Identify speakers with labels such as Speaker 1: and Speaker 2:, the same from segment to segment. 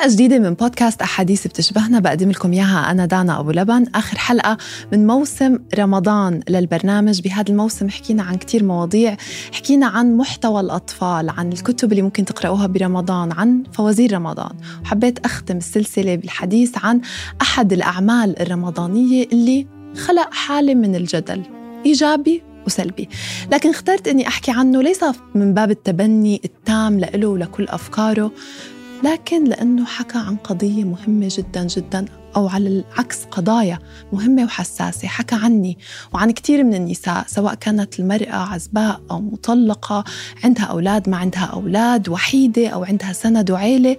Speaker 1: حلقة جديدة من بودكاست أحاديث بتشبهنا بقدم لكم إياها أنا دانا أبو لبن. آخر حلقة من موسم رمضان للبرنامج. بهذا الموسم حكينا عن كتير مواضيع. حكينا عن محتوى الأطفال عن الكتب اللي ممكن تقرأوها برمضان عن فوازير رمضان. وحبيت أختم السلسلة بالحديث عن أحد الأعمال الرمضانية اللي خلق حالة من الجدل إيجابي وسلبي. لكن اخترت أني أحكي عنه ليس من باب التبني التام له ولكل أفكاره. لكن لأنه حكى عن قضية مهمة جدا جدا أو على العكس قضايا مهمة وحساسة. حكى عني وعن كثير من النساء سواء كانت المرأة عزباء أو مطلقة عندها أولاد ما عندها أولاد وحيدة أو عندها سند وعيلة.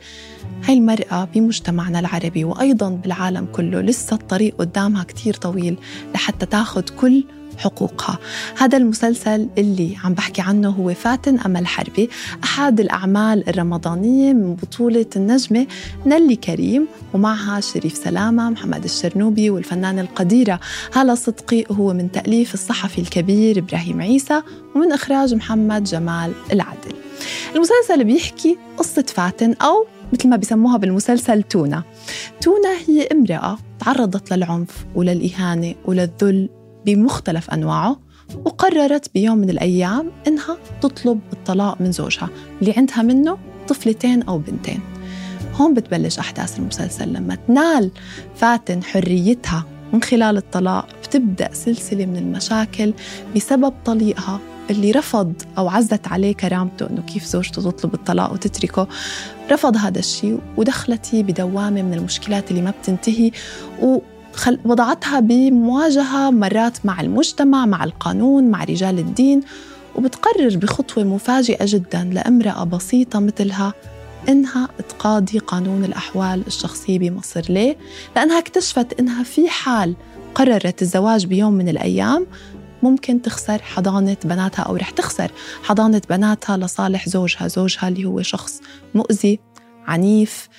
Speaker 1: هاي المرأة بمجتمعنا العربي وأيضا بالعالم كله لسه الطريق قدامها كتير طويل لحتى تاخد كل حقوقها. هذا المسلسل اللي عم بحكي عنه هو فاتن أمل حربي أحد الأعمال الرمضانية من بطولة النجمة نلي كريم ومعها شريف سلامة محمد الشرنوبي والفنانة القديرة. هالة صدقي هو من تأليف الصحفي الكبير إبراهيم عيسى ومن إخراج محمد جمال العدل المسلسل بيحكي قصة فاتن أو مثل ما بيسموها بالمسلسل تونا. تونا هي امرأة تعرضت للعنف وللإهانة وللذل بمختلف أنواعه وقررت بيوم من الأيام إنها تطلب الطلاق من زوجها اللي عندها منه طفلتين أو بنتين. هون بتبلش أحداث المسلسل. لما تنال فاتن حريتها من خلال الطلاق بتبدأ سلسلة من المشاكل بسبب طليقها اللي رفض أو عزت عليه كرامته إنه كيف زوجته تطلب الطلاق وتتركه. رفض هذا الشيء ودخلتي بدوامة من المشكلات اللي ما بتنتهي خل... وضعتها بمواجهة مرات مع المجتمع مع القانون مع رجال الدين وبتقرر بخطوة مفاجئة جدا لامرأة بسيطة مثلها إنها تقاضي قانون الأحوال الشخصية بمصر ليه؟ لأنها اكتشفت إنها في حال قررت الزواج بيوم من الأيام ممكن تخسر حضانة بناتها أو رح تخسر حضانة بناتها لصالح زوجها زوجها اللي هو شخص مؤذي عنيف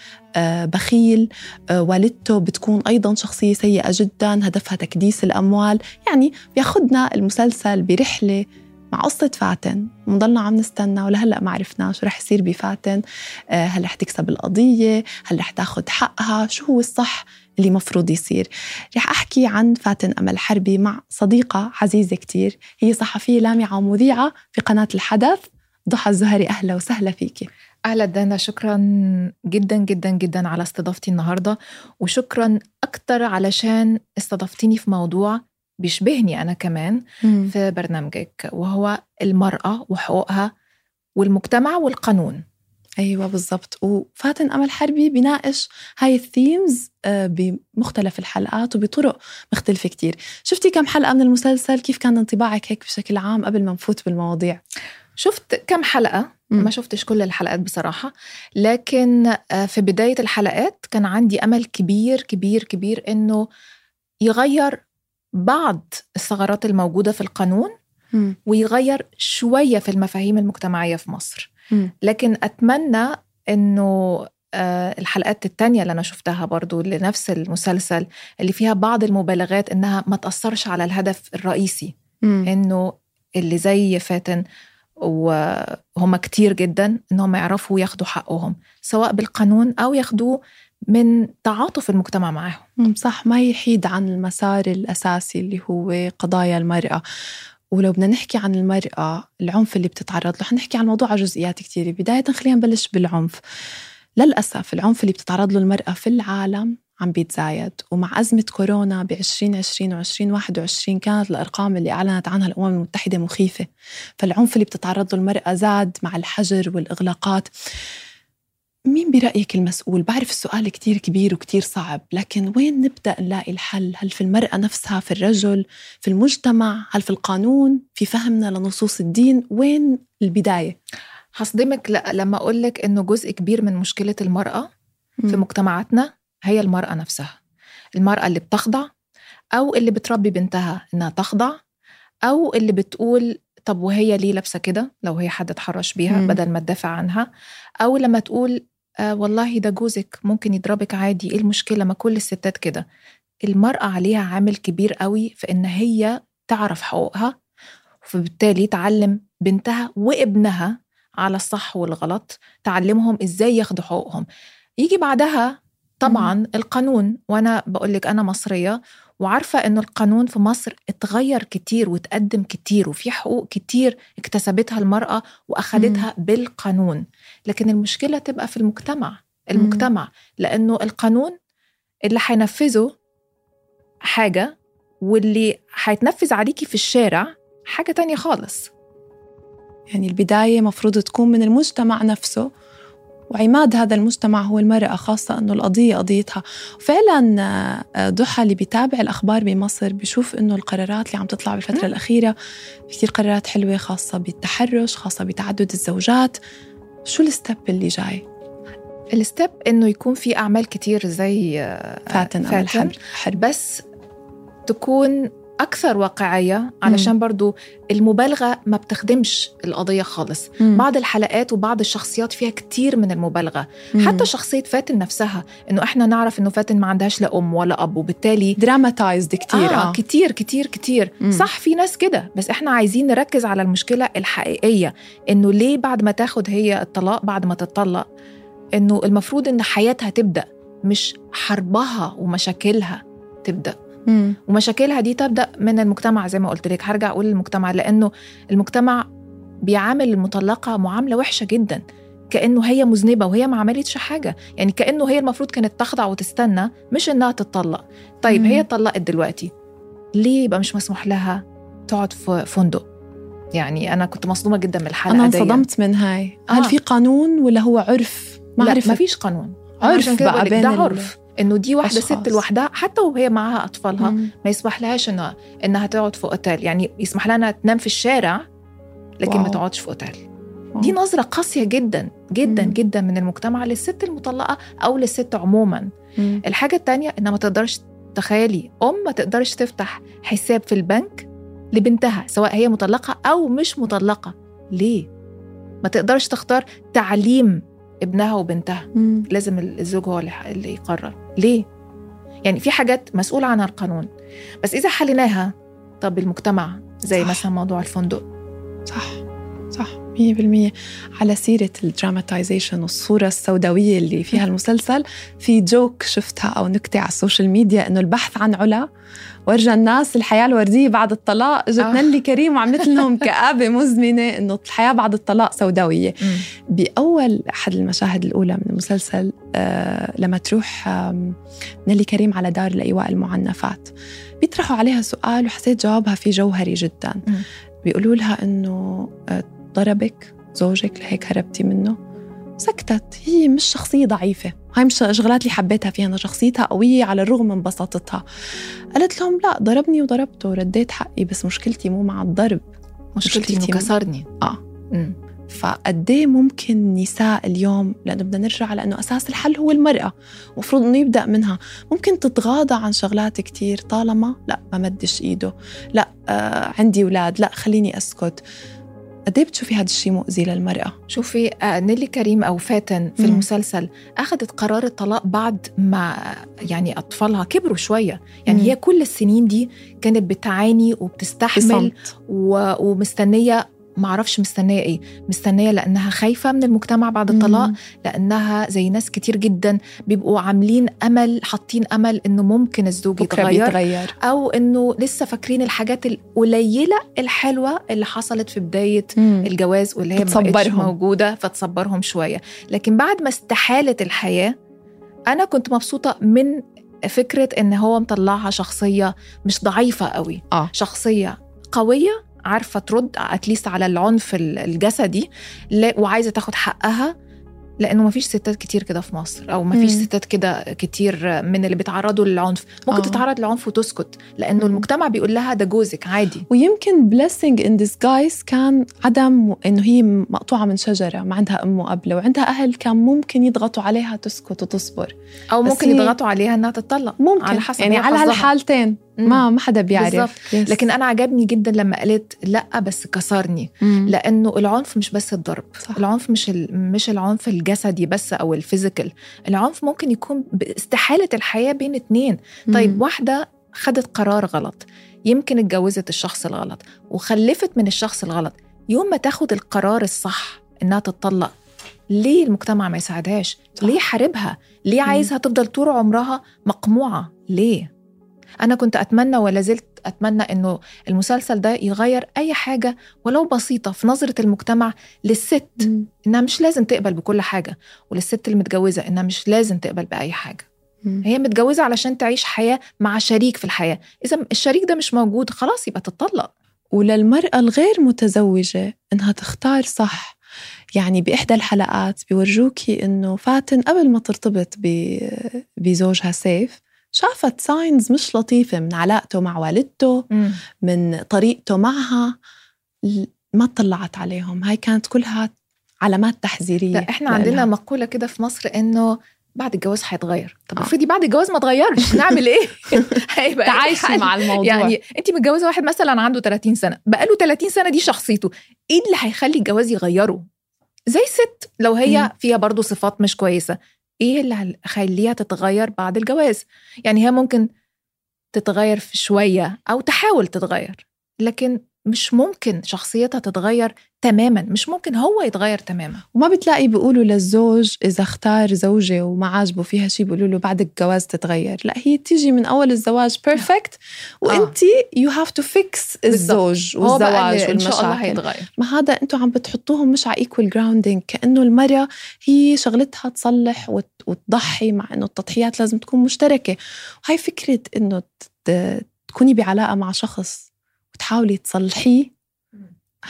Speaker 1: بخيل آه، والدته بتكون أيضا شخصية سيئة جدا هدفها تكديس الأموال. يعني بياخدنا المسلسل برحلة مع قصة فاتن. ونضلنا عم نستنى ولهلأ ما عرفنا شو رح يصير بفاتن. آه، هل رح تكسب القضية؟ هل رح تاخد حقها؟ شو هو الصح اللي مفروض يصير؟ رح أحكي عن فاتن أمل حربي مع صديقة عزيزة كتير. هي صحفية لامعة ومذيعة في قناة الحدث. ضحى الزهري أهلا وسهلا فيكي
Speaker 2: أهلا دانا شكرا جدا جدا جدا على استضافتي النهاردة وشكرا أكتر علشان استضفتيني في موضوع بيشبهني أنا كمان م. في برنامجك وهو المرأة وحقوقها والمجتمع والقانون.
Speaker 1: أيوه بالضبط. وفاتن أمل حربي بيناقش هاي الثيمز آه، بمختلف الحلقات وبطرق مختلفة كتير. شفتي كم حلقة من المسلسل؟ كيف كان انطباعك هيك بشكل عام قبل ما نفوت بالمواضيع؟
Speaker 2: شفت كم حلقة؟ ما شفتش كل الحلقات بصراحة لكن آه، في بداية الحلقات كان عندي أمل كبير كبير كبير إنه يغير بعض الثغرات الموجودة في القانون ويغير شوية في المفاهيم المجتمعية في مصر. لكن أتمنى إنه آه، الحلقات التانية اللي أنا شفتها برضو لنفس المسلسل اللي فيها بعض المبالغات إنها ما تأثرش على الهدف الرئيسي إنه اللي زي فاتن وهم كتير جدا إنهم يعرفوا ياخدوا حقهم سواء بالقانون أو ياخدوه من تعاطف المجتمع معهم
Speaker 1: صح ما يحيد عن المسار الأساسي اللي هو قضايا المرأة. ولو بدنا نحكي عن المرأة العنف اللي بتتعرض له حنحكي عن موضوع جزئيات كتير. بداية خلينا نبلش بالعنف. للأسف العنف اللي بتتعرض له المرأة في العالم عم بيتزايد. ومع أزمة كورونا ب 2020 و 2021 كانت الأرقام اللي أعلنت عنها الأمم المتحدة مخيفة. فالعنف اللي بتتعرض له المرأة زاد مع الحجر والإغلاقات. مين برأيك المسؤول؟ بعرف السؤال كتير كبير وكتير صعب لكن وين نبدأ نلاقي الحل؟ هل في المرأة نفسها في الرجل في المجتمع؟ هل في القانون؟ في فهمنا لنصوص الدين؟ وين البداية؟
Speaker 2: هصدمك لما أقول لك إنه جزء كبير من مشكلة المرأة في مجتمعاتنا هي المرأة نفسها. المرأة اللي بتخضع أو اللي بتربي بنتها إنها تخضع أو اللي بتقول طب وهي ليه لابسة كده لو هي حد اتحرش بيها مم. بدل ما تدافع عنها. أو لما تقول آه والله ده جوزك ممكن يضربك عادي إيه المشكلة؟ ما كل الستات كده. المرأة عليها عامل كبير قوي في إن هي تعرف حقوقها فبالتالي تعلم بنتها وابنها على الصح والغلط تعلمهم إزاي ياخدوا حقوقهم. يجي بعدها طبعا القانون وأنا بقول لك أنا مصرية وعارفة إنه القانون في مصر اتغير كتير وتقدم كتير وفي حقوق كتير اكتسبتها المرأة وأخدتها بالقانون. لكن المشكلة تبقى في المجتمع المجتمع لأنه القانون اللي هينفذه حاجة واللي هيتنفذ عليكي في الشارع حاجة تانية خالص.
Speaker 1: يعني البداية مفروض تكون من المجتمع نفسه وعماد هذا المجتمع هو المرأة خاصة أنه القضية قضيتها. فعلا آه، ضحى اللي بيتابع الأخبار بمصر بيشوف أنه القرارات اللي عم تطلع بالفترة الأخيرة في كثير قرارات حلوة خاصة بالتحرش خاصة بتعدد الزوجات. شو ال step اللي جاي؟
Speaker 2: ال step إنه يكون في أعمال كتير زي
Speaker 1: آه، فاتن,
Speaker 2: فاتن. حربي. بس تكون أكثر واقعية علشان برضو المبالغة ما بتخدمش القضية خالص مم. بعض الحلقات وبعض الشخصيات فيها كتير من المبالغة مم. حتى شخصية فاتن نفسها إنه إحنا نعرف إنه فاتن ما عندهاش لا أم ولا أب وبالتالي
Speaker 1: dramatized كتير
Speaker 2: آه, آه. كتير كتير كتير مم. صح في ناس كده بس إحنا عايزين نركز على المشكلة الحقيقية إنه ليه بعد ما تاخد هي الطلاق بعد ما تطلق إنه المفروض إن حياتها تبدأ مش حربها ومشاكلها تبدأ مم. ومشاكلها دي تبدأ من المجتمع زي ما قلت لك. هرجع أقول المجتمع لأنه المجتمع بيعامل المطلقة معاملة وحشة جدا. كأنه هي مذنبة وهي ما عملتش حاجة. يعني كأنه هي المفروض كانت تخضع وتستنى مش إنها تتطلق. طيب مم. هي اتطلقت دلوقتي. ليه يبقى مش مسموح لها تقعد في فندق؟ يعني أنا كنت مصدومة جدا من الحلقة
Speaker 1: أنا انصدمت من هاي. آه. هل في قانون ولا هو عرف؟
Speaker 2: ما لا ما فيش قانون.
Speaker 1: عرف بقى بين
Speaker 2: ده عرف. إنه دي واحدة ست لوحدها حتى وهي معها أطفالها مم. ما يسمح لهاش إنها انها تقعد في أوتيل يعني يسمح لها إنها تنام في الشارع لكن واو. ما تقعدش في أوتيل دي نظرة قاسية جدا جدا مم. جدا من المجتمع للست المطلقة أو للست عموما مم. الحاجة التانية إنها ما تقدرش تخيلي أم ما تقدرش تفتح حساب في البنك لبنتها سواء هي مطلقة أو مش مطلقة ليه؟ ما تقدرش تختار تعليم ابنها وبنتها مم. لازم الزوج هو اللي يقرر ليه؟ يعني في حاجات مسؤول عنها القانون. بس إذا حليناها طب المجتمع زي صح. مثلا موضوع الفندق.
Speaker 1: صح. صح. 100% على سيرة الدراماتيزيشن والصورة السوداوية اللي فيها المسلسل. في joke شفتها أو نكتة على ال social media إنه البحث عن علا ورجا الناس الحياة الوردية بعد الطلاق. اجت آه. نلي كريم وعملت لهم كآبة مزمنة إنه الحياة بعد الطلاق سوداوية. بأول أحد المشاهد الأولى من المسلسل آه لما تروح آه نلي كريم على دار الإيواء المعنفات. بيطرحوا عليها سؤال وحسيت جوابها فيه جوهري جدا. بيقولوا لها إنه آه ضربك زوجك لهيك هربتي منه. سكتت هي مش شخصية ضعيفة. هاي مش شغلات اللي حبيتها فيها أنا شخصيتها قوية على الرغم من بساطتها. قالت لهم لا ضربني وضربته رديت حقي بس مشكلتي مو مع الضرب
Speaker 2: مشكلتي, مشكلتي كسرني
Speaker 1: آه. مم. فقديه ممكن نساء اليوم لأنه بدنا نرجع لأنه أساس الحل هو المرأة المفروض إنه يبدأ منها. ممكن تتغاضى عن شغلات كتير طالما لا ما مدش إيده. لا آه عندي أولاد لا خليني أسكت. قد إيه بتشوفي هذا الشيء مؤذي للمرأة؟
Speaker 2: شوفي آه، نيلي كريم أو فاتن في مم. المسلسل أخذت قرار الطلاق بعد ما يعني أطفالها كبروا شوية يعني مم. هي كل السنين دي كانت بتعاني وبتستحمل ومستنية معرفش مستنية إيه مستنية لأنها خايفة من المجتمع بعد الطلاق مم. لأنها زي ناس كتير جدا بيبقوا عاملين أمل حاطين أمل إنه ممكن الزوج يتغير, يتغير أو إنه لسه فاكرين الحاجات القليلة الحلوة اللي حصلت في بداية مم. الجواز واللي هي مبقتش موجودة فتصبرهم شوية لكن بعد ما استحالت الحياة أنا كنت مبسوطة من فكرة إن هو مطلعها شخصية مش ضعيفة قوي آه. شخصية قوية عارفة ترد اتليست على العنف الجسدي وعايزة تاخد حقها لأنه ما فيش ستات كتير كده في مصر أو ما فيش ستات كده كتير من اللي بيتعرضوا للعنف. ممكن أوه. تتعرض للعنف وتسكت لأنه مم. المجتمع بيقول لها ده جوزك عادي.
Speaker 1: ويمكن blessing in disguise كان عدم إنه هي مقطوعة من شجرة ما عندها أم واب وعندها أهل كان ممكن يضغطوا عليها تسكت وتصبر.
Speaker 2: أو ممكن يضغطوا عليها إنها تتطلق
Speaker 1: ممكن على حسب يعني على هالحالتين. ما ما حدا بيعرف.
Speaker 2: yes. لكن أنا عجبني جدا لما قالت لأ بس كسرني. مم. لأنه العنف مش بس الضرب. صح. العنف مش مش العنف الجسدي بس أو الفيزيكال. العنف ممكن يكون باستحاله الحياة بين اتنين. مم. طيب واحدة خدت قرار غلط. يمكن اتجوزت الشخص الغلط وخلفت من الشخص الغلط. يوم ما تاخد القرار الصح إنها تتطلق ليه المجتمع ما يساعدهاش؟ صح. ليه حاربها؟ ليه عايزها تفضل طول عمرها مقموعة؟ ليه؟ أنا كنت أتمنى ولا زلت أتمنى إنه المسلسل ده يغير أي حاجة ولو بسيطة في نظرة المجتمع للست م. إنها مش لازم تقبل بكل حاجة وللست المتجوزة إنها مش لازم تقبل بأي حاجة م. هي متجوزة علشان تعيش حياة مع شريك في الحياة إذا الشريك ده مش موجود خلاص يبقى تطلق
Speaker 1: وللمراه الغير متزوجة إنها تختار صح يعني بإحدى الحلقات بيورجوكي إنه فاتن قبل ما ترتبط بزوجها سيف شافت signs مش لطيفة من علاقته مع والدته م. من طريقته معها ما طلعت عليهم. هاي كانت كلها علامات تحذيرية
Speaker 2: لا إحنا عندنا مقولة كده في مصر إنه بعد الجواز هيتغير طب آه. افرضي بعد الجواز ما اتغيرش نعمل إيه؟
Speaker 1: هيبقى تعايشي مع الموضوع.
Speaker 2: يعني انت متجوزة واحد مثلا عنده 30 سنة بقاله 30 سنة دي شخصيته إيه اللي هيخلي الجواز يغيره؟ زي ست لو هي م. فيها برضه صفات مش كويسة. إيه اللي هيخليها تتغير بعد الجواز؟ يعني هي ممكن تتغير في شوية أو تحاول تتغير لكن مش ممكن شخصيتها تتغير تماما مش ممكن هو يتغير تماما.
Speaker 1: وما بتلاقي بيقولوا للزوج إذا اختار زوجة وما عاجبه فيها شيء بيقولوا له بعد الجواز تتغير. لا هي تيجي من أول الزواج perfect وأنت you have to fix الزوج والزواج والمشاكل إن شاء الله هيتغير. ما هذا أنتم عم بتحطوهم مش على equal grounding كأنه المرأة هي شغلتها تصلح وتضحي مع إنه التضحيات لازم تكون مشتركة. وهي فكرة إنه تكوني بعلاقة مع شخص وتحاولي تصلحيه.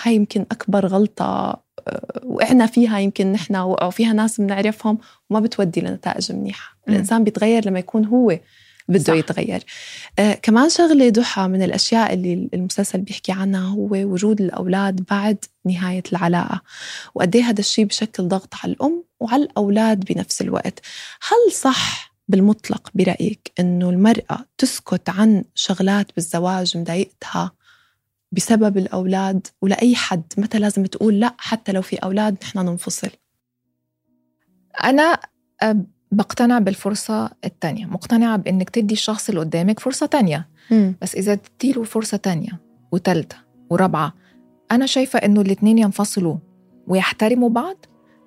Speaker 1: هاي يمكن أكبر غلطة آه، وقعنا فيها يمكن نحن وقعوا فيها ناس بنعرفهم وما بتودي لنتائج منيحة. الإنسان بيتغير لما يكون هو بده صح. يتغير. آه كمان شغلة ضحى من الأشياء اللي المسلسل بيحكي عنها هو وجود الأولاد بعد نهاية العلاقة. وقد هذا الشيء بشكل ضغط على الأم وعلى الأولاد بنفس الوقت. هل صح بالمطلق برأيك إنه المرأة تسكت عن شغلات بالزواج مضايقتها بسبب الأولاد ولأي حد متى لازم تقول لأ حتى لو في أولاد نحن ننفصل.
Speaker 2: أنا بقتنع بالفرصة التانية. مقتنعة بإنك تدي الشخص اللي قدامك فرصة تانية. م. بس إذا تديله فرصة تانية وتالتة ورابعة أنا شايفة إنه الاتنين ينفصلوا ويحترموا بعض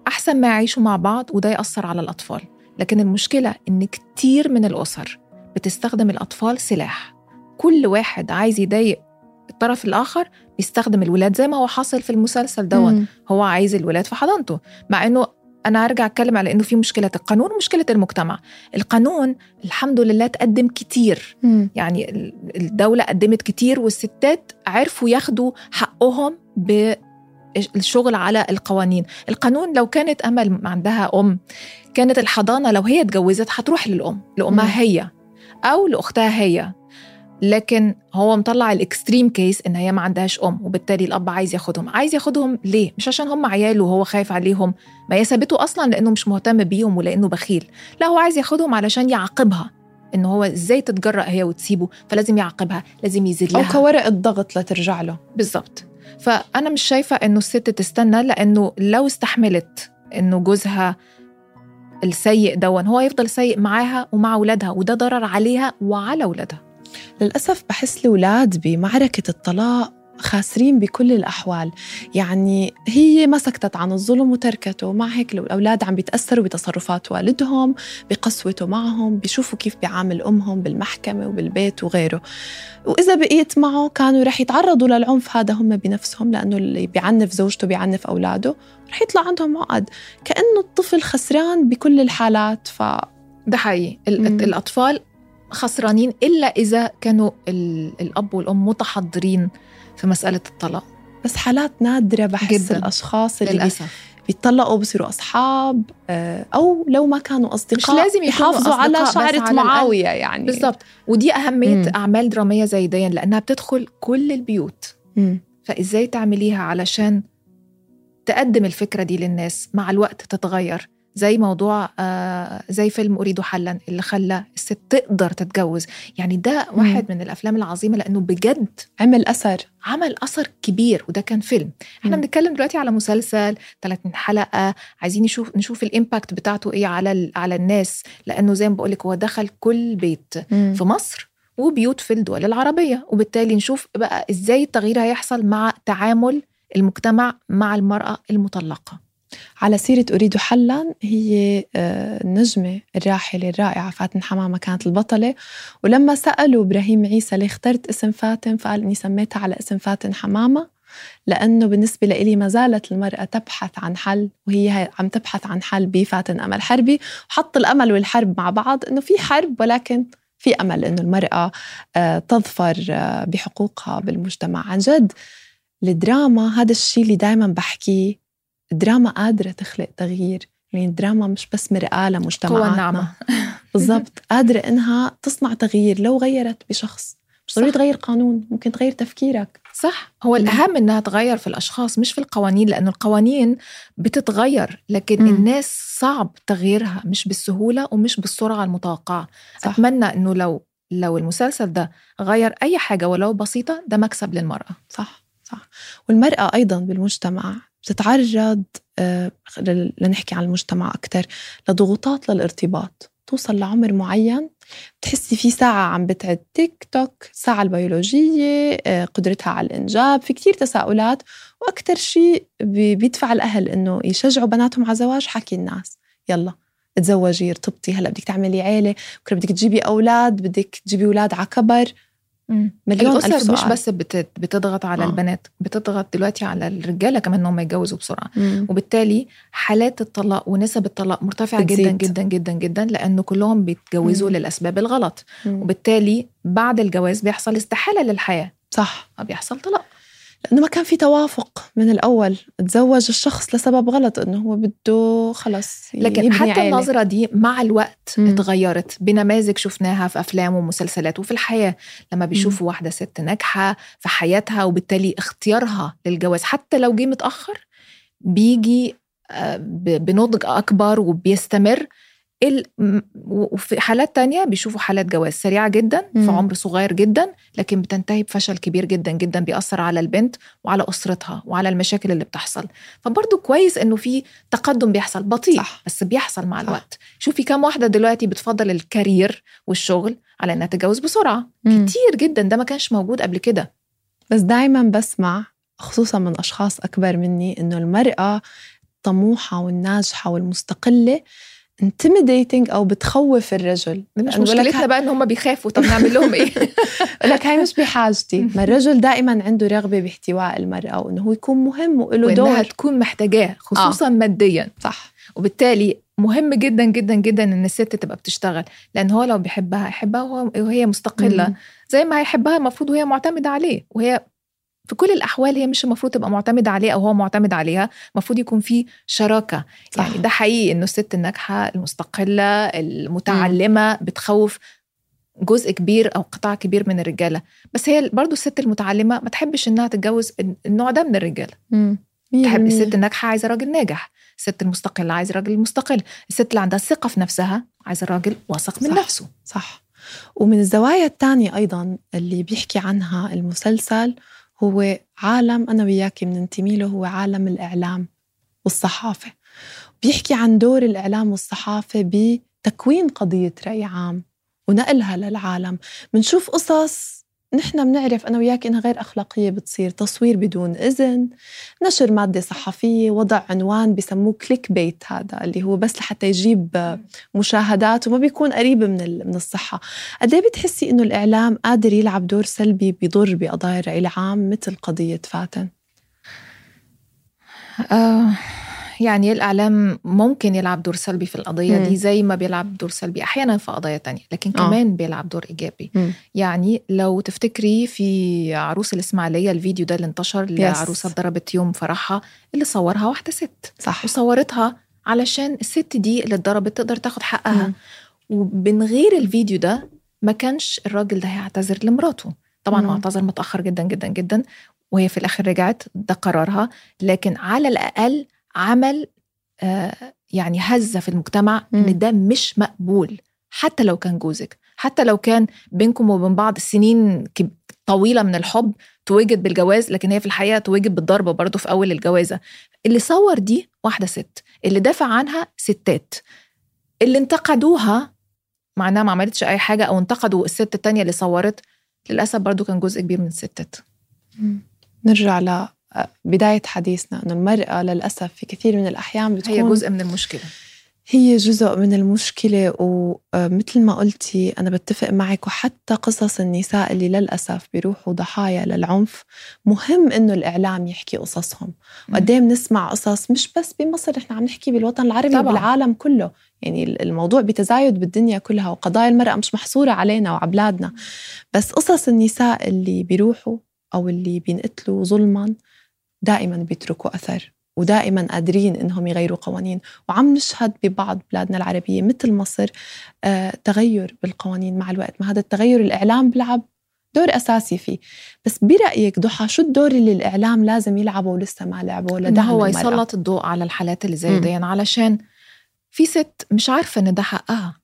Speaker 2: أحسن ما يعيشوا مع بعض وده يأثر على الأطفال. لكن المشكلة إن كتير من الأسر بتستخدم الأطفال سلاح. كل واحد عايز يضايق الطرف الآخر بيستخدم الولاد زي ما هو حاصل في المسلسل دون هو عايز الولاد في حضانته. مع إنه أنا أرجع أتكلم على إنه في مشكلة القانون ومشكلة المجتمع. القانون الحمد لله تقدم كتير. مم. يعني الدولة قدمت كتير والستات عرفوا ياخدوا حقهم ب الشغل على القوانين. القانون لو كانت أمل عندها أم كانت الحضانة لو هي اتجوزت هتروح للأم. لأمها هي أو لأختها هي. لكن هو مطلع الإكستريم كيس إن هي ما عندهاش أم وبالتالي الأب عايز ياخدهم. عايز ياخدهم ليه؟ مش عشان هم عياله وهو خايف عليهم. ما هي سابته أصلا لأنه مش مهتم بيهم ولأنه بخيل. لا هو عايز ياخدهم علشان يعاقبها. إن هو إزاي تتجرأ هي وتسيبه؟ فلازم يعاقبها لازم يذلها
Speaker 1: أو كورقه ضغط لترجع له.
Speaker 2: بالظبط. فأنا مش شايفة إنه الست تستنى لأنه لو استحملت إنه جوزها السيء دون هو يفضل سيء معاها ومع أولادها وده ضرر عليها وعلى أولادها.
Speaker 1: للأسف بحس الأولاد بمعركة الطلاق خاسرين بكل الأحوال. يعني هي ما سكتت عن الظلم وتركته. مع هيك الأولاد عم بيتأثروا بتصرفات والدهم بقسوته معهم بيشوفوا كيف بيعامل أمهم بالمحكمة وبالبيت وغيره. وإذا بقيت معه كانوا رح يتعرضوا للعنف. هذا هم بنفسهم لأنه اللي بيعنف زوجته بيعنف أولاده. رح يطلع عندهم عقد. كأنه الطفل خسران بكل الحالات. ف
Speaker 2: ده حقيقي. الأطفال خسرانين إلا إذا كانوا الأب والأم متحضرين في مسألة الطلاق
Speaker 1: بس حالات نادرة بحس جداً. الأشخاص اللي للأسف. بيتطلقوا بصيروا أصحاب آه، أو لو ما كانوا أصدقاء
Speaker 2: مش لازم
Speaker 1: يحافظوا على شعرة معاوية يعني
Speaker 2: بالضبط ودي أهمية مم. أعمال درامية زي دي لأنها بتدخل كل البيوت مم. فإزاي تعمليها علشان تقدم الفكرة دي للناس مع الوقت تتغير زي موضوع آه زي فيلم أريد حلا اللي خلى الست تقدر تتجوز. يعني ده واحد مم. من الأفلام العظيمة لأنه بجد
Speaker 1: عمل أثر.
Speaker 2: عمل أثر كبير وده كان فيلم. إحنا بنتكلم دلوقتي على مسلسل 30 حلقة عايزين نشوف نشوف الإمباكت بتاعته إيه على على الناس لأنه زي ما بقولك هو دخل كل بيت مم. في مصر وبيوت في الدول العربية. وبالتالي نشوف بقى إزاي التغيير هيحصل مع تعامل المجتمع مع المرأة المطلقة.
Speaker 1: على سيرة أريد حلا هي آه، النجمة الراحلة الرائعة فاتن حمامة كانت البطلة. ولما سألوا إبراهيم عيسى ليه اخترت اسم فاتن فقال إني سميتها على اسم فاتن حمامة لأنه بالنسبة لإلي ما زالت المرأة تبحث عن حل وهي عم تبحث عن حل بفاتن أمل حربي. وحط الأمل والحرب مع بعض إنه في حرب ولكن في أمل إنه المرأة آه، تظفر آه، بحقوقها بالمجتمع. عن جد الدراما هذا الشيء اللي دائما بحكيه الدراما قادرة تخلق تغيير. يعني الدراما مش بس مرآة لمجتمعاتنا.
Speaker 2: النعمة
Speaker 1: بالضبط. قادرة إنها تصنع تغيير لو غيرت بشخص. مش ضروري تغير قانون ممكن تغير تفكيرك.
Speaker 2: صح. هو الأهم إنها تغير في الأشخاص مش في القوانين لأنه القوانين بتتغير لكن م. الناس صعب تغييرها مش بالسهولة ومش بالسرعة المتوقعة. صح. أتمنى إنه لو لو المسلسل ده غير أي حاجة ولو بسيطة ده مكسب للمرأة.
Speaker 1: صح صح. والمرأة أيضا بالمجتمع بتتعرض آه، لنحكي عن المجتمع أكثر لضغوطات للارتباط. توصل لعمر معين بتحسي في ساعة عم بتعد تيك توك ساعة البيولوجية آه، قدرتها على الإنجاب في كتير تساؤلات. وأكثر شيء بيدفع الأهل إنه يشجعوا بناتهم على زواج حكي الناس. يلا تزوجي ارتبطي هلا بدك تعملي عيلة بكرة بدك تجيبي أولاد بدك تجيبي أولاد على كبر.
Speaker 2: مليون الأسر ألف سؤال. مش بس بتضغط على آه. البنات بتضغط دلوقتي على الرجالة كمان انهم يتجوزوا بسرعة مم. وبالتالي حالات الطلاق ونسب الطلاق مرتفعة جدا جدا جدا جدا لأنه كلهم بيتجوزوا مم. للأسباب الغلط مم. وبالتالي بعد الجواز بيحصل استحالة للحياة
Speaker 1: صح
Speaker 2: بيحصل طلاق
Speaker 1: لأنه ما كان في توافق من الأول تزوج الشخص لسبب غلط إنه هو بده خلص
Speaker 2: لكن حتى عيلة. النظرة دي مع الوقت م. اتغيرت بنماذج شفناها في أفلام ومسلسلات وفي الحياة لما بيشوفوا. واحدة ست ناجحة في حياتها وبالتالي اختيارها للجواز حتى لو جه متأخر بيجي آه، بنضج أكبر وبيستمر وفي حالات تانية بيشوفوا حالات جواز سريعة جدا في عمر صغير جدا لكن بتنتهي بفشل كبير جدا جدا بيأثر على البنت وعلى أسرتها وعلى المشاكل اللي بتحصل فبرضه كويس إنه في تقدم بيحصل بطيء صح. بس بيحصل مع صح. الوقت شوفي كم واحدة دلوقتي بتفضل الكارير والشغل على إنها تتجوز بسرعة مم. كتير جدا ده ما كانش موجود قبل كده
Speaker 1: بس دايما بسمع خصوصا من أشخاص أكبر مني إنه المرأة الطموحة والناجحة والمستقلة intimidating أو بتخوف الرجل.
Speaker 2: مش مشكلتنا بقى إن هم بيخافوا. طب نعمل لهم إيه؟
Speaker 1: لك هاي مش بحاجتي. ما الرجل دائما عنده رغبة باحتواء المرأة وانه هو يكون مهم وله دور.
Speaker 2: وانها تكون محتاجاه خصوصا آه. ماديا.
Speaker 1: صح.
Speaker 2: وبالتالي مهم جدا جدا جدا إن الست تبقى بتشتغل. لأن هو لو بيحبها يحبها وهي مستقلة. زي ما هيحبها المفروض وهي معتمدة عليه. وهي في كل الأحوال هي مش المفروض تبقى معتمدة عليه أو هو معتمد عليها المفروض يكون في شراكة. صح. يعني ده حقيقي إنه الست الناجحة المستقلة المتعلمة م. بتخوف جزء كبير أو قطاع كبير من الرجالة. بس هي برضو الست المتعلمة ما تحبش إنها تتجوز النوع ده من الرجالة. تحب الست الناجحة عايزة راجل ناجح الست المستقلة عايزة راجل مستقل الست اللي عندها ثقة في نفسها عايزة راجل واثق من
Speaker 1: صح.
Speaker 2: نفسه.
Speaker 1: صح. ومن الزوايا الثانية أيضا اللي بيحكي عنها المسلسل هو عالم أنا وياكي بننتمي له هو عالم الإعلام والصحافة. بيحكي عن دور الإعلام والصحافة بتكوين قضية رأي عام ونقلها للعالم. بنشوف قصص نحن بنعرف أنا وياك إنها غير أخلاقية بتصير تصوير بدون إذن نشر مادة صحفية وضع عنوان بسموه كليك بيت هذا اللي هو بس لحتى يجيب مشاهدات وما بيكون قريب من من الصحة. قد إيه بتحسي إنه الإعلام قادر يلعب دور سلبي بيضر بقضايا الرأي العام مثل قضية فاتن؟
Speaker 2: آه. يعني الإعلام ممكن يلعب دور سلبي في القضية مم. دي زي ما بيلعب دور سلبي أحيانا في قضايا تانية لكن آه. كمان بيلعب دور إيجابي مم. يعني لو تفتكري في عروس الإسماعيلية الفيديو ده اللي انتشر لعروسة ضربت يوم فرحها اللي صورها واحدة ست
Speaker 1: صح
Speaker 2: وصورتها علشان الست دي اللي اتضربت تقدر تاخد حقها مم. ومن غير الفيديو ده ما كانش الراجل ده هيعتذر لمراته طبعا هو اعتذر متأخر جدا جدا جدا وهي في الآخر رجعت ده قرارها لكن على الأقل عمل آه، يعني هزة في المجتمع إن ده مش مقبول حتى لو كان جوزك حتى لو كان بينكم وبين بعض سنين طويلة من الحب توجد بالجواز لكن هي في الحقيقة توجد بالضربة برضه في أول الجوازة. اللي صور دي واحدة ست اللي دافع عنها ستات. اللي انتقدوها معناها ما عملتش أي حاجة أو انتقدوا الست التانية اللي صورت للأسف برضه كان جزء كبير من الستات
Speaker 1: نرجع بداية حديثنا أنه المرأة للأسف في كثير من الأحيان بتكون
Speaker 2: هي جزء من المشكلة.
Speaker 1: هي جزء من المشكلة ومثل ما قلتي أنا بتفق معك وحتى قصص النساء اللي للأسف بيروحوا ضحايا للعنف مهم إنه الإعلام يحكي قصصهم. وقد بنسمع قصص مش بس بمصر نحن عم نحكي بالوطن العربي طبعا. بالعالم كله. يعني الموضوع بتزايد بالدنيا كلها وقضايا المرأة مش محصورة علينا وعبلادنا. بس قصص النساء اللي بيروحوا أو اللي بينقتلوا ظلما دائما بيتركوا أثر ودائما قادرين إنهم يغيروا قوانين. وعم نشهد ببعض بلادنا العربية مثل مصر آه تغير بالقوانين مع الوقت. ما هذا التغير الإعلام بيلعب دور أساسي فيه. بس برأيك ضحى شو الدور اللي الإعلام لازم يلعبه ولسه ما لعبه
Speaker 2: لدعم هو المرأة؟ يسلط الضوء على الحالات اللي زي دي علشان في ست مش عارفة إن ده حقها.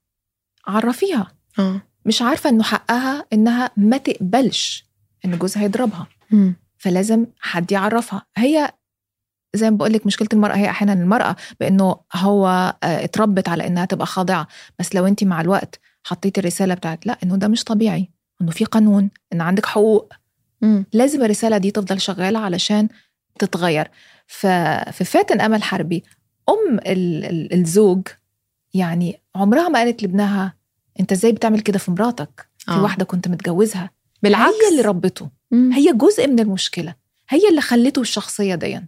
Speaker 2: عرفيها.
Speaker 1: آه.
Speaker 2: مش عارفة إنه حقها إنها ما تقبلش إن جوزها يضربها. فلازم حد يعرفها. هي زي ما بقول لك مشكلة المرأة هي أحيانا المرأة بأنه هو آه، اتربت على إنها تبقى خاضعة. بس لو انت مع الوقت حطيتي الرسالة بتاعت لا إنه ده مش طبيعي إنه في قانون إن عندك حقوق.
Speaker 1: م.
Speaker 2: لازم الرسالة دي تفضل شغالة علشان تتغير. ففي فاتن أمل حربي أم الزوج يعني عمرها ما قالت لابنها أنت إزاي بتعمل كده في مراتك؟ في آه. واحدة كنت متجوزها.
Speaker 1: بالعكس.
Speaker 2: هي اللي ربته. هي جزء من المشكلة. هي اللي خلته الشخصية دي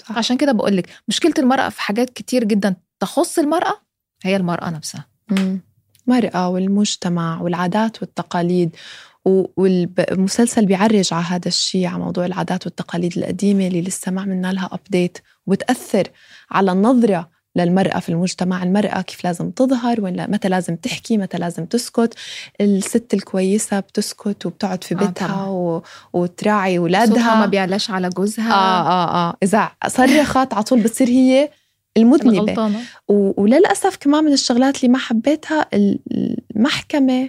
Speaker 1: صح.
Speaker 2: عشان كده بقول لك مشكلة المرأة في حاجات كتير جدا تخص المرأة هي المرأة نفسها.
Speaker 1: المرأة والمجتمع والعادات والتقاليد والمسلسل بيعرج على هذا الشيء على موضوع العادات والتقاليد القديمة اللي لسه ما عملنا لها ابديت وبتاثر على النظرة للمرأة في المجتمع المرأة كيف لازم تظهر ولا متى لازم تحكي متى لازم تسكت. الست الكويسة بتسكت وبتقعد في آه، بيتها آه و... وتراعي أولادها
Speaker 2: ما بيعلاش على جوزها.
Speaker 1: آه آه آه. إذا صرخت على طول بتصير هي المذنبة و... وللأسف كمان من الشغلات اللي ما حبيتها المحكمة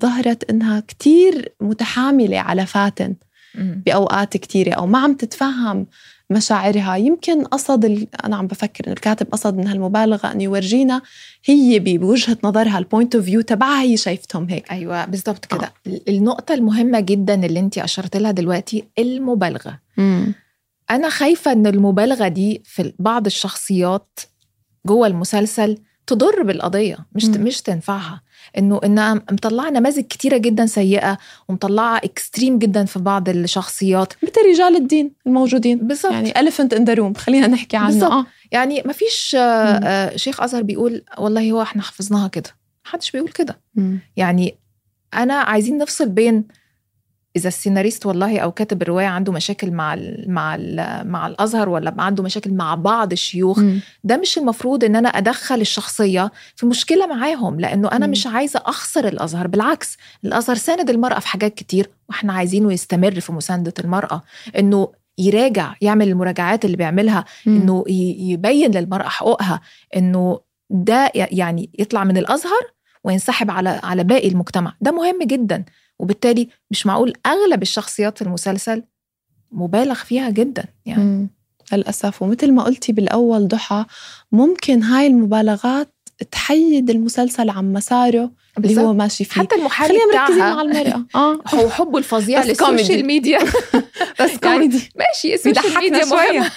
Speaker 1: ظهرت إنها كتير متحاملة على فاتن بأوقات كتيرة أو ما عم تتفهم مشاعرها يمكن قصد ال... أنا عم بفكر إنه الكاتب قصد من هالمبالغة انه يورجينا هي بوجهة نظرها ال point of view تبعها هي شايفتهم هيك
Speaker 2: أيوه بالضبط كده آه. النقطة المهمة جدا اللي انت أشرت لها دلوقتي المبالغة
Speaker 1: مم.
Speaker 2: أنا خايفة إن المبالغة دي في بعض الشخصيات جوه المسلسل تضر بالقضية مش م. مش تنفعها. إنه انها مطلعة نماذج كتيرة جدا سيئة ومطلعة extreme جدا في بعض الشخصيات.
Speaker 1: مثل رجال الدين الموجودين.
Speaker 2: بالظبط.
Speaker 1: يعني elephant in the room خلينا نحكي عنه. بالزبط.
Speaker 2: آه. يعني ما فيش آه, آه، شيخ أزهر بيقول والله هو إحنا حفظناها كده. محدش بيقول كده. يعني أنا عايزين نفصل بين إذا السيناريست والله أو كاتب الرواية عنده مشاكل مع ال مع ال مع الأزهر ولا عنده مشاكل مع بعض الشيوخ م. ده مش المفروض إن أنا أدخل الشخصية في مشكلة معاهم لأنه أنا م. مش عايزة أخسر الأزهر بالعكس الأزهر ساند المرأة في حاجات كتير وإحنا عايزينه يستمر في مساندة المرأة إنه يراجع يعمل المراجعات اللي بيعملها م. إنه يبين للمرأة حقوقها إنه ده يعني يطلع من الأزهر وينسحب على على باقي المجتمع. ده مهم جدا. وبالتالي مش معقول أغلب الشخصيات في المسلسل مبالغ فيها جدا يعني. مم.
Speaker 1: للأسف. ومثل ما قلتي بالأول ضحى ممكن هاي المبالغات تحيد المسلسل عن مساره اللي هو ماشي فيه.
Speaker 2: حتى المحامي
Speaker 1: خلينا مركزين مع المرأة.
Speaker 2: آه. هو حبه الفظيع لل social media.
Speaker 1: بس كوميدي.
Speaker 2: يعني ماشي ال social media مهمة.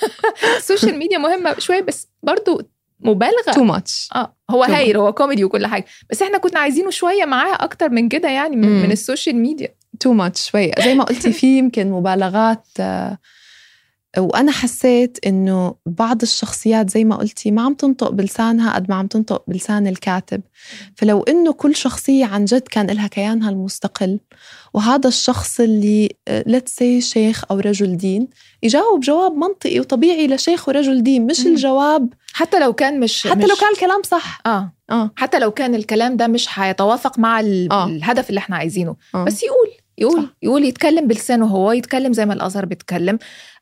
Speaker 2: ال social media مهمة شوية بس برضو مبالغة.
Speaker 1: too much
Speaker 2: آه هو هايل هو كوميدي وكل حاجة. بس إحنا كنا عايزينه شوية معاه أكتر من كده يعني من, من ال social
Speaker 1: media. too much شوية. زي ما قلتي في يمكن مبالغات آه وأنا حسيت إنه بعض الشخصيات زي ما قلتي ما عم تنطق بلسانها قد ما عم تنطق بلسان الكاتب. فلو إنه كل شخصية عن جد كان لها كيانها المستقل وهذا الشخص اللي let's آه، say شيخ أو رجل دين يجاوب جواب منطقي وطبيعي لشيخ ورجل دين مش م. الجواب
Speaker 2: حتى لو كان مش
Speaker 1: حتى
Speaker 2: مش
Speaker 1: لو كان الكلام صح
Speaker 2: آه آه حتى لو كان الكلام ده مش هيتوافق مع آه. الهدف اللي إحنا عايزينه آه. بس يقول يقول صح. يقول يتكلم بلسانه هو يتكلم زي ما الأزهر بيتكلم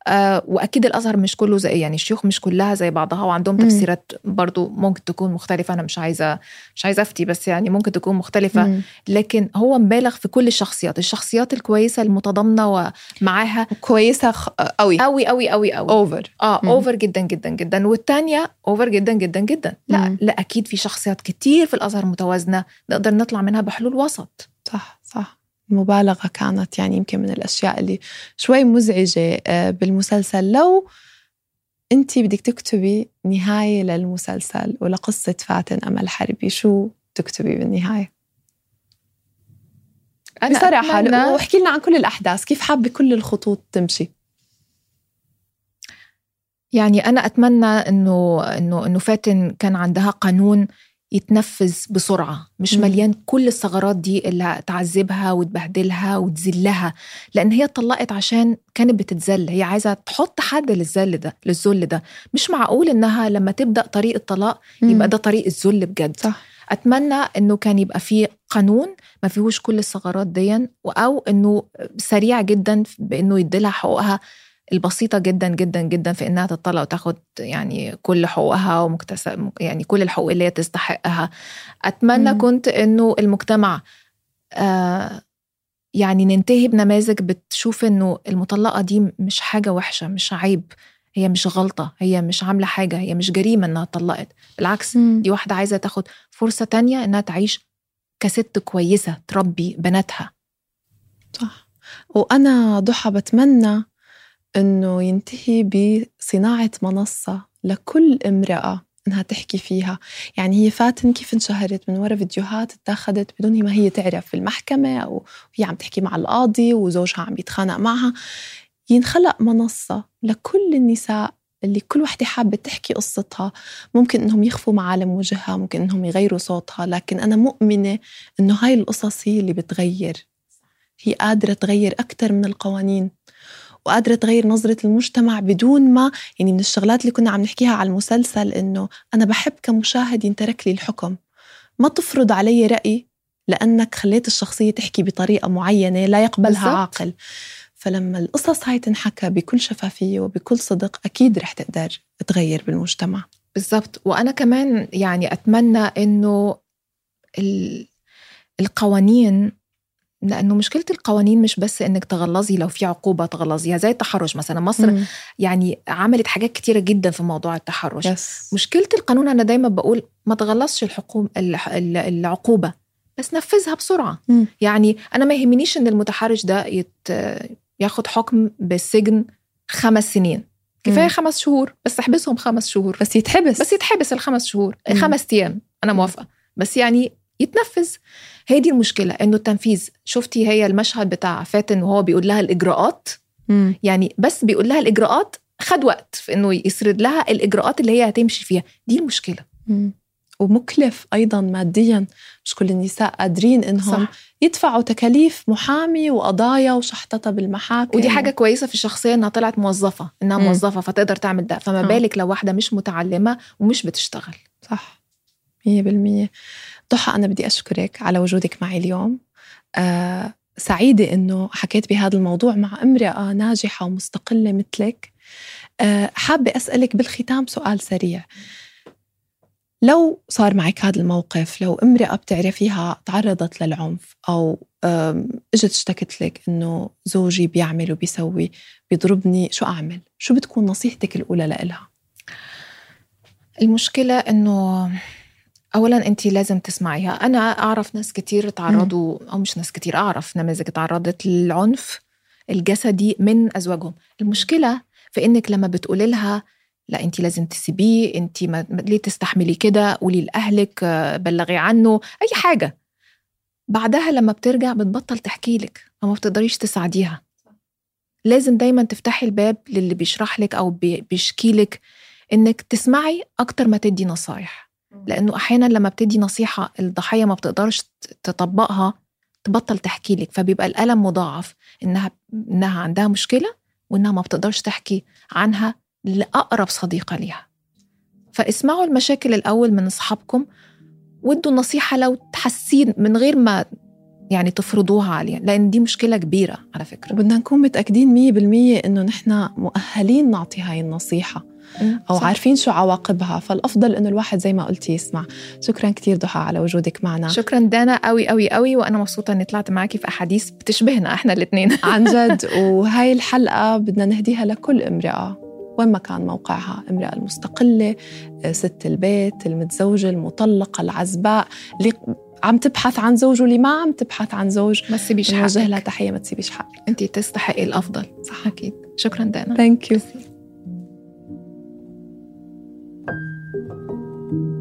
Speaker 2: آه وأكيد الأزهر مش كله زي يعني الشيوخ مش كلها زي بعضها وعندهم تفسيرات برضو ممكن تكون مختلفة أنا مش عايزة مش عايزة أفتي بس يعني ممكن تكون مختلفة. مم. لكن هو مبالغ في كل الشخصيات الشخصيات الكويسة المتضامنة ومعاها
Speaker 1: كويسة قوي
Speaker 2: قوي قوي قوي قوي
Speaker 1: over
Speaker 2: آه over جدا جدا جدا. والثانيه over جدا جدا جدا. لا مم. لا أكيد في شخصيات كتير في الأزهر متوازنة نقدر نطلع منها بحلول وسط.
Speaker 1: صح صح. المبالغة كانت يعني يمكن من الأشياء اللي شوي مزعجة آه، بالمسلسل. لو أنت بدك تكتبي نهاية للمسلسل ولقصة فاتن أمل حربي شو تكتبي بالنهاية؟ أنا بصراحة أتمنى... واحكي لنا عن كل الأحداث. كيف حابة كل الخطوط تمشي؟
Speaker 2: يعني أنا أتمنى إنه إنه إنه فاتن كان عندها قانون يتنفذ بسرعة مش مليان كل الثغرات دي اللي تعذبها وتبهدلها وتذلها لأن هي اتطلقت عشان كانت بتتذل هي عايزة تحط حد للذل ده للذل ده. مش معقول إنها لما تبدأ طريق الطلاق يبقى ده طريق الذل بجد. صح. أتمنى إنه كان يبقى فيه قانون ما فيهوش كل الثغرات دي أو إنه سريع جدا بإنه يديلها حقوقها البسيطة جدا جدا جدا في إنها تطلع وتاخد يعني كل حقوقها ومكتسب يعني كل الحقوق اللي هي تستحقها أتمنى مم. كنت إنه المجتمع آه يعني ننتهي بنماذج بتشوف إنه المطلقة دي مش حاجة وحشة مش عيب هي مش غلطة هي مش عاملة حاجة هي مش جريمة إنها طلقت بالعكس مم. دي واحدة عايزة تاخد فرصة تانية إنها تعيش كست كويسة تربي بناتها
Speaker 1: صح وأنا ضحى بتمنى إنه ينتهي بصناعة منصة لكل امرأة إنها تحكي فيها. يعني هي فاتن كيف انشهرت من وراء فيديوهات اتاخذت بدون ما هي تعرف في المحكمة أو هي عم تحكي مع القاضي وزوجها عم يتخانق معها. ينخلق منصة لكل النساء اللي كل وحدة حابة تحكي قصتها. ممكن إنهم يخفوا معالم وجهها ممكن إنهم يغيروا صوتها لكن أنا مؤمنة إنه هاي القصص هي اللي بتغير. هي قادرة تغير أكثر من القوانين. وقادرة تغير نظرة المجتمع بدون ما يعني من الشغلات اللي كنا عم نحكيها على المسلسل إنه أنا بحب كمشاهد ينترك لي الحكم. ما تفرض علي رأي لأنك خليت الشخصية تحكي بطريقة معينة لا يقبلها بالزبط. عاقل. فلما القصص هاي تنحكى بكل شفافية وبكل صدق أكيد رح تقدر تغير بالمجتمع.
Speaker 2: بالضبط. وأنا كمان يعني أتمنى إنه القوانين لأنه مشكلة القوانين مش بس إنك تغلظي لو في عقوبة تغلظيها زي التحرش مثلا. مصر مم. يعني عملت حاجات كتيرة جدا في موضوع التحرش.
Speaker 1: يس.
Speaker 2: مشكلة القانون أنا دايما بقول ما تغلظش الحكوم العقوبة بس نفذها بسرعة.
Speaker 1: مم.
Speaker 2: يعني أنا ما يهمنيش إن المتحرش ده يت ياخد حكم بالسجن خمس سنين. كفاية خمس شهور بس احبسهم خمس شهور.
Speaker 1: بس يتحبس.
Speaker 2: بس يتحبس الخمس شهور مم. خمس أيام. أنا موافقة. بس يعني يتنفذ. هي دي المشكلة إنه التنفيذ. شفتي هي المشهد بتاع فاتن وهو بيقول لها الإجراءات؟
Speaker 1: مم.
Speaker 2: يعني بس بيقول لها الإجراءات خد وقت في إنه يسرد لها الإجراءات اللي هي هتمشي فيها. دي المشكلة.
Speaker 1: مم. ومكلف أيضا ماديا مش كل النساء قادرين إنهم صح. يدفعوا تكاليف محامي وقضايا وشحططة بالمحاكم.
Speaker 2: ودي حاجة كويسة في الشخصيه إنها طلعت موظفة إنها مم. موظفة فتقدر تعمل ده. فما بالك لو واحدة مش متعلمة ومش بتشتغل.
Speaker 1: صح. 100% ضحى أنا بدي أشكرك على وجودك معي اليوم. آه سعيدة إنه حكيت بهذا الموضوع مع امرأة ناجحة ومستقلة مثلك. آه حابة أسألك بالختام سؤال سريع. لو صار معك هذا الموقف لو امرأة بتعرفيها تعرضت للعنف أو إجت اشتكت لك إنه زوجي بيعمل وبيسوي بيضربني شو أعمل؟ شو بتكون نصيحتك الأولى لإلها؟
Speaker 2: المشكلة إنه اولا انت لازم تسمعيها. أنا أعرف ناس كتير تعرضوا أو مش ناس كتير أعرف نماذج تعرضت للعنف الجسدي من أزواجهم. المشكلة في إنك لما بتقولي لها لا انت لازم تسيبيه انت ما ليه تستحملي كده؟ قولي لأهلك بلغي عنه. أي حاجة. بعدها لما بترجع بتبطل تحكي لك وما بتقدريش تساعديها. لازم دايما تفتحي الباب للي بيشرح لك أو بيشكي لك إنك تسمعي أكتر ما تدي نصايح. لأنه أحيانا لما بتدي نصيحة الضحية ما بتقدرش تطبقها تبطل تحكي لك فبيبقى الألم مضاعف إنها إنها عندها مشكلة وإنها ما بتقدرش تحكي عنها لأقرب صديقة ليها. فاسمعوا المشاكل الأول من أصحابكم وادوا النصيحة لو تحسين من غير ما يعني تفرضوها عليها لأن دي مشكلة كبيرة على فكرة.
Speaker 1: وبدنا نكون متأكدين 100% إنه نحن مؤهلين نعطي هاي النصيحة. أو صح. عارفين شو عواقبها. فالأفضل إنه الواحد زي ما قلتي يسمع. شكرا كثير ضحى على وجودك معنا.
Speaker 2: شكرا دانا قوي قوي قوي وأنا مبسوطة إني طلعت معك في أحاديث بتشبهنا إحنا الاثنين
Speaker 1: عن جد وهاي الحلقة بدنا نهديها لكل امرأة وين ما كان موقعها. امرأة المستقلة ست البيت المتزوجة المطلقة العزباء اللي عم تبحث عن زوج واللي ما عم تبحث عن زوج.
Speaker 2: ما تسيبيش
Speaker 1: نوجه لها
Speaker 2: حقك.
Speaker 1: تحية ما تسيبيش حقك.
Speaker 2: انت تستحقي الأفضل.
Speaker 1: صح.
Speaker 2: أكيد. شكرا دانا.
Speaker 1: thank you Thank you.